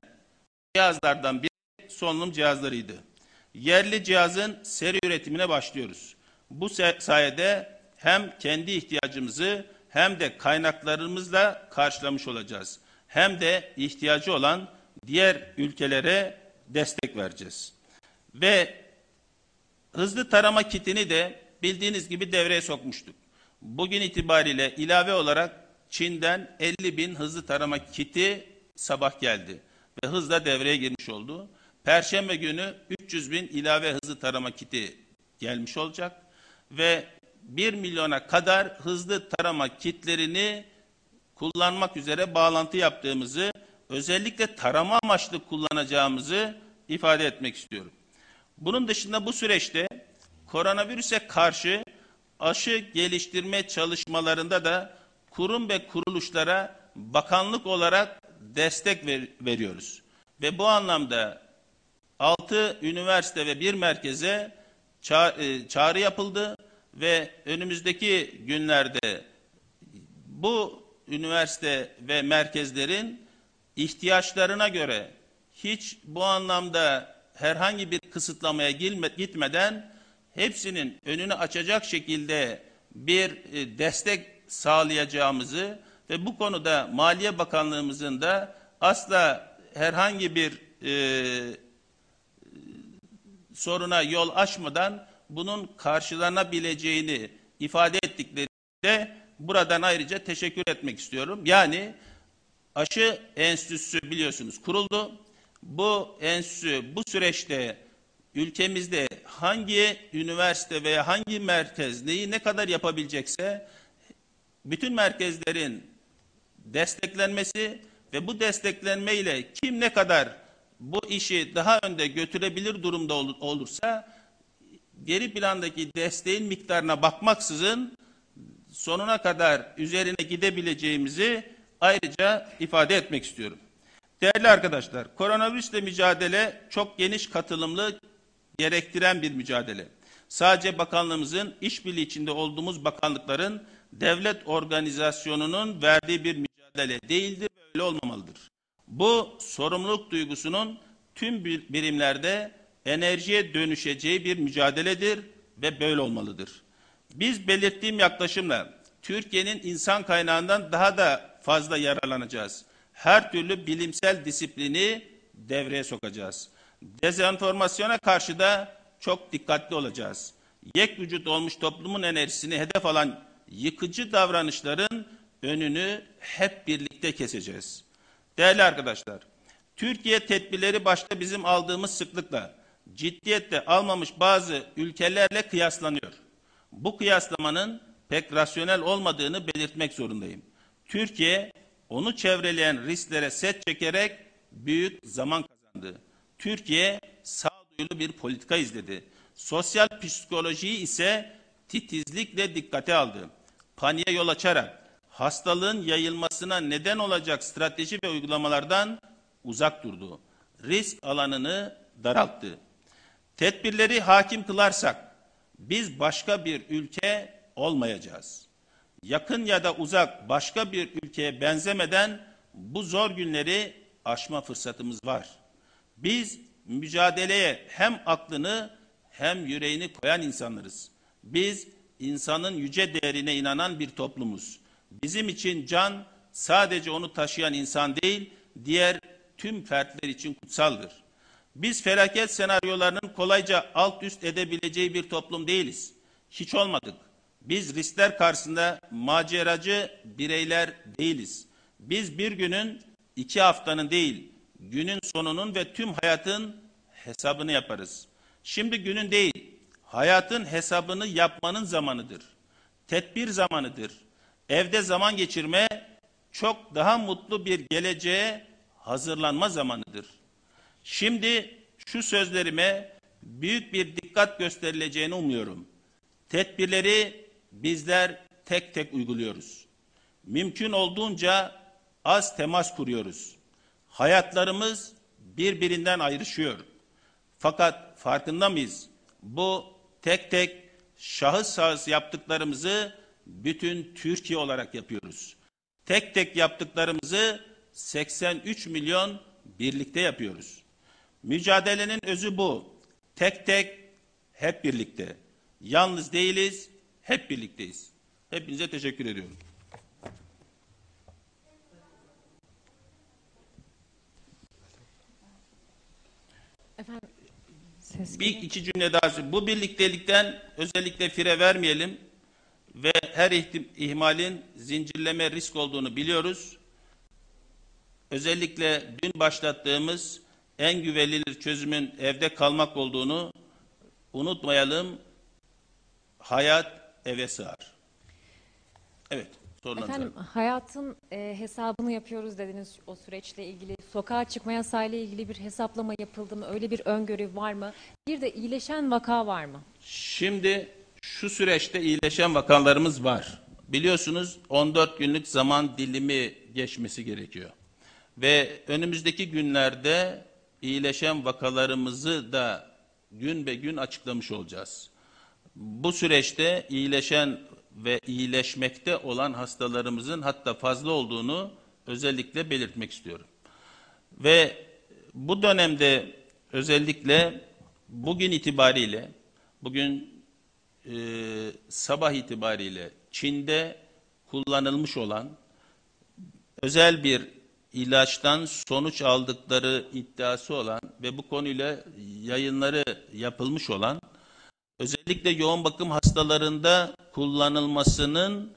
cihazlardan biri solunum cihazlarıydı. Yerli cihazın seri üretimine başlıyoruz. Bu sayede hem kendi ihtiyacımızı hem de kaynaklarımızla karşılamış olacağız. Hem de ihtiyacı olan diğer ülkelere destek vereceğiz. Ve hızlı tarama kitini de bildiğiniz gibi devreye sokmuştuk. Bugün itibariyle ilave olarak Çin'den 50 bin hızlı tarama kiti sabah geldi ve hızla devreye girmiş oldu. Perşembe günü 300 bin ilave hızlı tarama kiti gelmiş olacak ve 1 milyona kadar hızlı tarama kitlerini kullanmak üzere bağlantı yaptığımızı, özellikle tarama amaçlı kullanacağımızı ifade etmek istiyorum. Bunun dışında bu süreçte koronavirüse karşı aşı geliştirme çalışmalarında da kurum ve kuruluşlara bakanlık olarak destek ver, veriyoruz. Ve bu anlamda 6 üniversite ve bir merkeze ça e, çağrı yapıldı ve önümüzdeki günlerde bu üniversite ve merkezlerin ihtiyaçlarına göre hiç bu anlamda herhangi bir kısıtlamaya gitmeden hepsinin önünü açacak şekilde bir e, destek sağlayacağımızı ve bu konuda Maliye Bakanlığımızın da asla herhangi bir e, soruna yol açmadan bunun karşılanabileceğini ifade ettiklerinde buradan ayrıca teşekkür etmek istiyorum. Yani aşı enstitüsü biliyorsunuz kuruldu. Bu enstitü bu süreçte ülkemizde hangi üniversite veya hangi merkez neyi ne kadar yapabilecekse bütün merkezlerin desteklenmesi ve bu desteklenmeyle kim ne kadar bu işi daha önde götürebilir durumda ol- olursa geri plandaki desteğin miktarına bakmaksızın sonuna kadar üzerine gidebileceğimizi ayrıca ifade etmek istiyorum. Değerli arkadaşlar, koronavirüsle mücadele çok geniş katılımlı gerektiren bir mücadele. Sadece bakanlığımızın işbirliği içinde olduğumuz bakanlıkların devlet organizasyonunun verdiği bir mücadele değildir ve öyle olmamalıdır. Bu sorumluluk duygusunun tüm bir- birimlerde enerjiye dönüşeceği bir mücadeledir ve böyle olmalıdır. Biz belirttiğim yaklaşımla Türkiye'nin insan kaynağından daha da fazla yararlanacağız. Her türlü bilimsel disiplini devreye sokacağız. Dezenformasyona karşı da çok dikkatli olacağız. Yek vücut olmuş toplumun enerjisini hedef alan yıkıcı davranışların önünü hep birlikte keseceğiz. Değerli arkadaşlar, Türkiye tedbirleri başta bizim aldığımız sıklıkla ciddiyetle almamış bazı ülkelerle kıyaslanıyor. Bu kıyaslamanın pek rasyonel olmadığını belirtmek zorundayım. Türkiye onu çevreleyen risklere set çekerek büyük zaman kazandı. Türkiye sağduyulu bir politika izledi. Sosyal psikolojiyi ise titizlikle dikkate aldı. Paniğe yol açarak hastalığın yayılmasına neden olacak strateji ve uygulamalardan uzak durdu. Risk alanını daralttı. Tedbirleri hakim kılarsak biz başka bir ülke olmayacağız. Yakın ya da uzak başka bir ülkeye benzemeden bu zor günleri aşma fırsatımız var. Biz mücadeleye hem aklını hem yüreğini koyan insanlarız. Biz insanın yüce değerine inanan bir toplumuz. Bizim için can sadece onu taşıyan insan değil, diğer tüm fertler için kutsaldır. Biz felaket senaryolarının kolayca alt üst edebileceği bir toplum değiliz. Hiç olmadık. Biz riskler karşısında maceracı bireyler değiliz. Biz bir günün, iki haftanın değil, günün sonunun ve tüm hayatın hesabını yaparız. Şimdi günün değil, hayatın hesabını yapmanın zamanıdır. Tedbir zamanıdır. Evde zaman geçirme çok daha mutlu bir geleceğe hazırlanma zamanıdır. Şimdi şu sözlerime büyük bir dikkat gösterileceğini umuyorum. Tedbirleri bizler tek tek uyguluyoruz. Mümkün olduğunca az temas kuruyoruz. Hayatlarımız birbirinden ayrışıyor. Fakat farkında mıyız? Bu tek tek şahıs şahıs yaptıklarımızı bütün Türkiye olarak yapıyoruz. Tek tek yaptıklarımızı 83 milyon birlikte yapıyoruz. Mücadelenin özü bu. Tek tek hep birlikte. Yalnız değiliz, hep birlikteyiz. Hepinize teşekkür ediyorum. Efendim, ses Bir iki cümle daha. Bu birliktelikten özellikle fire vermeyelim ve her ihmalin zincirleme risk olduğunu biliyoruz. Özellikle dün başlattığımız en güvenilir çözümün evde kalmak olduğunu unutmayalım. Hayat eve sığar. Evet, sorularınız Efendim var. hayatın e, hesabını yapıyoruz dediniz o süreçle ilgili. Sokağa çıkma yasayla ilgili bir hesaplama yapıldı mı? Öyle bir öngörü var mı? Bir de iyileşen vaka var mı? Şimdi şu süreçte iyileşen vakalarımız var. Biliyorsunuz 14 günlük zaman dilimi geçmesi gerekiyor. Ve önümüzdeki günlerde iyileşen vakalarımızı da gün be gün açıklamış olacağız. Bu süreçte iyileşen ve iyileşmekte olan hastalarımızın hatta fazla olduğunu özellikle belirtmek istiyorum. Ve bu dönemde özellikle bugün itibariyle, bugün e, sabah itibariyle Çin'de kullanılmış olan özel bir ilaçtan sonuç aldıkları iddiası olan ve bu konuyla yayınları yapılmış olan özellikle yoğun bakım hastalarında kullanılmasının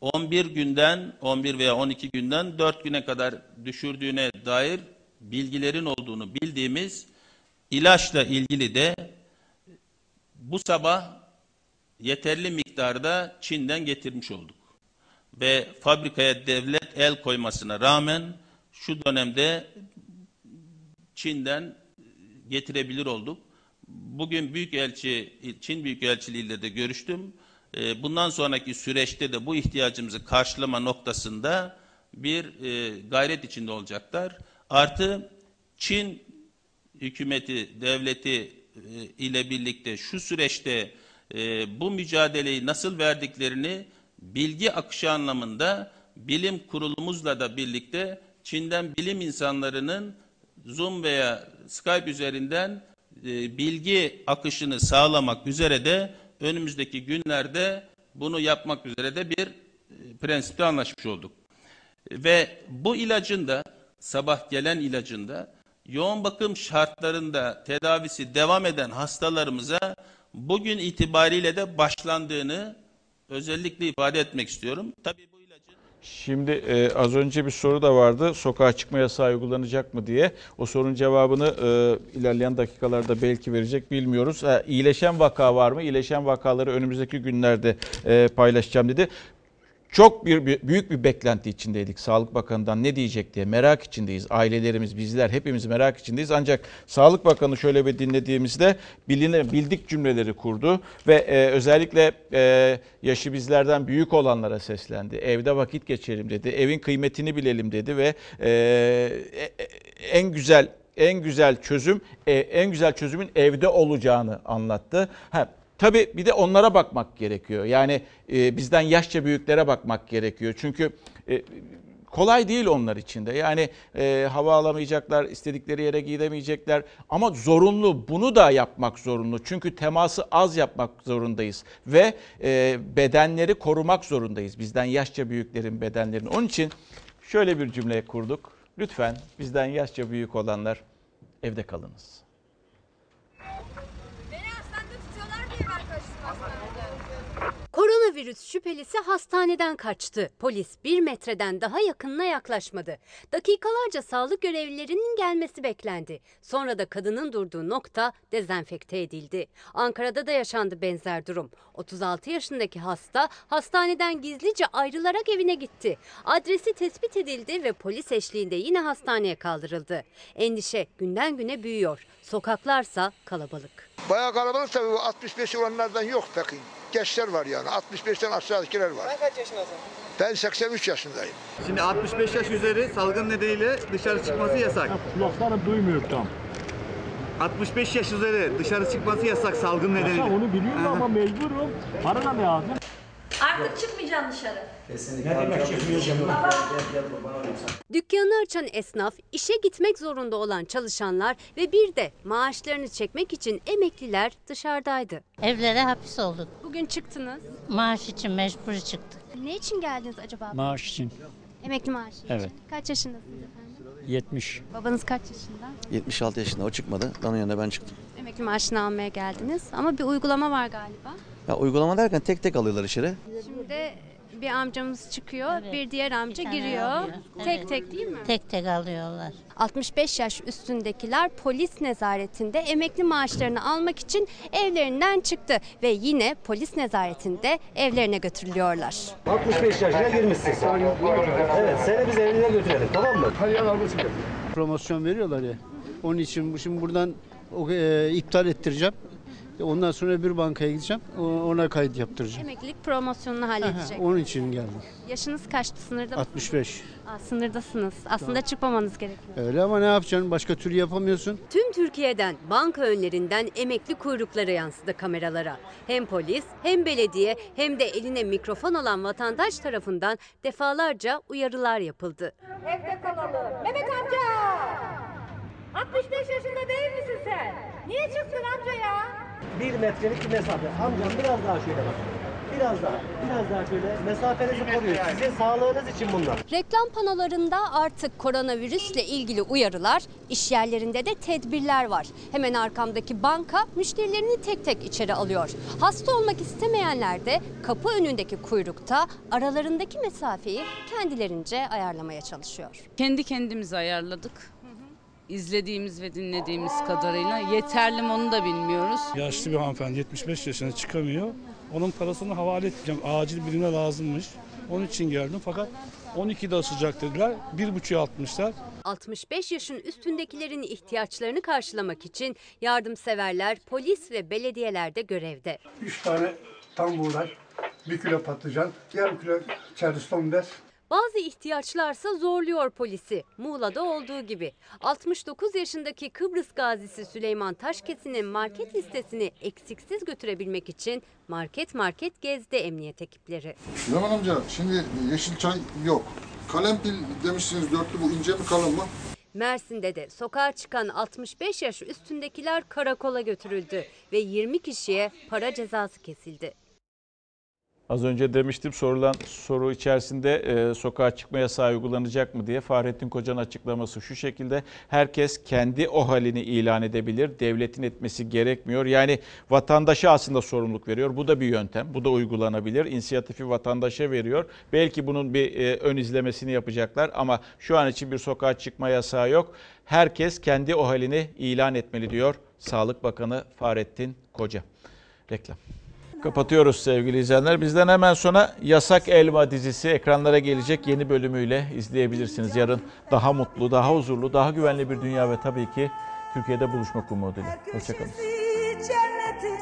11 günden 11 veya 12 günden 4 güne kadar düşürdüğüne dair bilgilerin olduğunu bildiğimiz ilaçla ilgili de bu sabah yeterli miktarda Çin'den getirmiş olduk. Ve fabrikaya devlet el koymasına rağmen şu dönemde Çin'den getirebilir olduk. Bugün Büyükelçi, Çin Büyükelçiliği ile de görüştüm. Ee, Bundan sonraki süreçte de bu ihtiyacımızı karşılama noktasında bir e, gayret içinde olacaklar. Artı Çin hükümeti, devleti e, ile birlikte şu süreçte e, bu mücadeleyi nasıl verdiklerini bilgi akışı anlamında bilim kurulumuzla da birlikte Çin'den bilim insanlarının Zoom veya Skype üzerinden e, bilgi akışını sağlamak üzere de önümüzdeki günlerde bunu yapmak üzere de bir e, prensipte anlaşmış olduk. Ve bu ilacın da sabah gelen ilacın da yoğun bakım şartlarında tedavisi devam eden hastalarımıza bugün itibariyle de başlandığını özellikle ifade etmek istiyorum. Tabii Şimdi e, az önce bir soru da vardı. Sokağa çıkma yasağı uygulanacak mı diye. O sorunun cevabını e, ilerleyen dakikalarda belki verecek bilmiyoruz. Ha, iyileşen vaka var mı? İyileşen vakaları önümüzdeki günlerde e, paylaşacağım dedi. Çok bir, büyük bir beklenti içindeydik Sağlık Bakanı'ndan ne diyecek diye merak içindeyiz. Ailelerimiz, bizler hepimiz merak içindeyiz. Ancak Sağlık Bakanı şöyle bir dinlediğimizde biline, bildik cümleleri kurdu ve e, özellikle e, yaşı bizlerden büyük olanlara seslendi. Evde vakit geçirelim dedi. Evin kıymetini bilelim dedi ve e, e, e, en güzel en güzel çözüm e, en güzel çözümün evde olacağını anlattı. Ha, Tabii bir de onlara bakmak gerekiyor. Yani e, bizden yaşça büyüklere bakmak gerekiyor. Çünkü e, kolay değil onlar için de. Yani e, hava alamayacaklar, istedikleri yere gidemeyecekler. Ama zorunlu, bunu da yapmak zorunlu. Çünkü teması az yapmak zorundayız. Ve e, bedenleri korumak zorundayız. Bizden yaşça büyüklerin bedenlerini. Onun için şöyle bir cümle kurduk. Lütfen bizden yaşça büyük olanlar evde kalınız. Koronavirüs şüphelisi hastaneden kaçtı. Polis bir metreden daha yakınına yaklaşmadı. Dakikalarca sağlık görevlilerinin gelmesi beklendi. Sonra da kadının durduğu nokta dezenfekte edildi. Ankara'da da yaşandı benzer durum. 36 yaşındaki hasta hastaneden gizlice ayrılarak evine gitti. Adresi tespit edildi ve polis eşliğinde yine hastaneye kaldırıldı. Endişe günden güne büyüyor. Sokaklarsa kalabalık. Bayağı kalabalık tabii bu 65 olanlardan yok pek. Gençler var yani 65'ten aşağıdakiler var. Sen kaç yaşındasın? Ben 83 yaşındayım. Şimdi 65 yaş üzeri salgın nedeniyle dışarı çıkması yasak. Kulaklarım duymuyor tam. 65 yaş üzeri dışarı çıkması yasak salgın nedeniyle. Ya onu biliyorum ama mecburum. Para da lazım. Artık çıkmayacaksın dışarı. Ne demek çıkmayacağım? Dükkanı açan esnaf, işe gitmek zorunda olan çalışanlar ve bir de maaşlarını çekmek için emekliler dışarıdaydı. Evlere hapis olduk. Bugün çıktınız. Maaş için mecbur çıktık. Ne için geldiniz acaba? Maaş için. Emekli maaşı için. Evet. Kaç yaşındasınız efendim? 70. Babanız kaç yaşında? 76 yaşında o çıkmadı. Onun yanında ben çıktım. Emekli maaşını almaya geldiniz ama bir uygulama var galiba. Ya uygulama derken tek tek alıyorlar içeri. Şimdi bir amcamız çıkıyor, bir diğer amca tane giriyor. alıyor. Tek Evet. tek değil mi? Tek tek alıyorlar. 65 yaş üstündekiler polis nezaretinde emekli maaşlarını almak için evlerinden çıktı ve yine polis nezaretinde evlerine götürülüyorlar. 65 yaşına girmişsin sen. Evet seni biz evine götürelim tamam mı? Hadi almışsın. Promosyon veriyorlar ya. Onun için bu- şimdi buradan o, e, iptal ettireceğim. Ondan sonra bir bankaya gideceğim. Ona kayıt yaptıracağım. Emeklilik promosyonunu halledecek. Onun için geldim. Yaşınız kaçtı sınırda mı? 65. Aa, sınırdasınız. Aslında çıkmamanız gerekiyor. Öyle ama ne yapacaksın? Başka türlü yapamıyorsun. Tüm Türkiye'den banka önlerinden emekli kuyrukları yansıdı kameralara. Hem polis hem belediye hem de eline mikrofon alan vatandaş tarafından defalarca uyarılar yapıldı. Evde kalalım. Mehmet amca! 65 yaşında değil misin sen? Niye çıktın amca ya? Bir metrelik bir mesafe. Amcam biraz daha şöyle bak. Biraz daha, biraz daha şöyle mesafenizi koruyun. Sizin sağlığınız için bunlar. Reklam panolarında artık koronavirüsle ilgili uyarılar, iş yerlerinde de tedbirler var. Hemen arkamdaki banka müşterilerini tek tek içeri alıyor. Hasta olmak istemeyenler de kapı önündeki kuyrukta aralarındaki mesafeyi kendilerince ayarlamaya çalışıyor. Kendi kendimize ayarladık. İzlediğimiz ve dinlediğimiz kadarıyla yeterli mi onu da bilmiyoruz. Yaşlı bir hanımefendi 75 yaşına çıkamıyor. Onun parasını havale edeceğim. Acil birine lazımmış. Onun için geldim fakat 12'de sıcak dediler. 1.5'e atmışlar. 65 yaşın üstündekilerin ihtiyaçlarını karşılamak için yardımseverler, polis ve belediyeler de görevde. 3 tane tam buğday, 1 kilo patlıcan, yarım kilo charleston bez, Bazı ihtiyaçlarsa zorluyor polisi. Muğla'da olduğu gibi. 69 yaşındaki Kıbrıs gazisi Süleyman Taşkesin'in market listesini eksiksiz götürebilmek için market market gezdi emniyet ekipleri. Süleyman amca şimdi yeşil çay yok. Kalem pil demişsiniz dörtlü bu ince mi kalın mı? Mersin'de de sokağa çıkan 65 yaş üstündekiler karakola götürüldü ve 20 kişiye para cezası kesildi. Az önce demiştim sorulan soru içerisinde e, sokağa çıkma yasağı uygulanacak mı diye Fahrettin Koca'nın açıklaması şu şekilde. Herkes kendi o halini ilan edebilir. Devletin etmesi gerekmiyor. Yani vatandaşa aslında sorumluluk veriyor. Bu da bir yöntem. Bu da uygulanabilir. İnisiyatifi vatandaşa veriyor. Belki bunun bir e, ön izlemesini yapacaklar ama şu an için bir sokağa çıkma yasağı yok. Herkes kendi o halini ilan etmeli diyor Sağlık Bakanı Fahrettin Koca. Reklam. Kapatıyoruz sevgili izleyenler. Bizden hemen sonra Yasak Elma dizisi ekranlara gelecek yeni bölümüyle izleyebilirsiniz. Yarın daha mutlu, daha huzurlu, daha güvenli bir dünya ve tabii ki Türkiye'de buluşmak umuduyla. Hoşçakalın.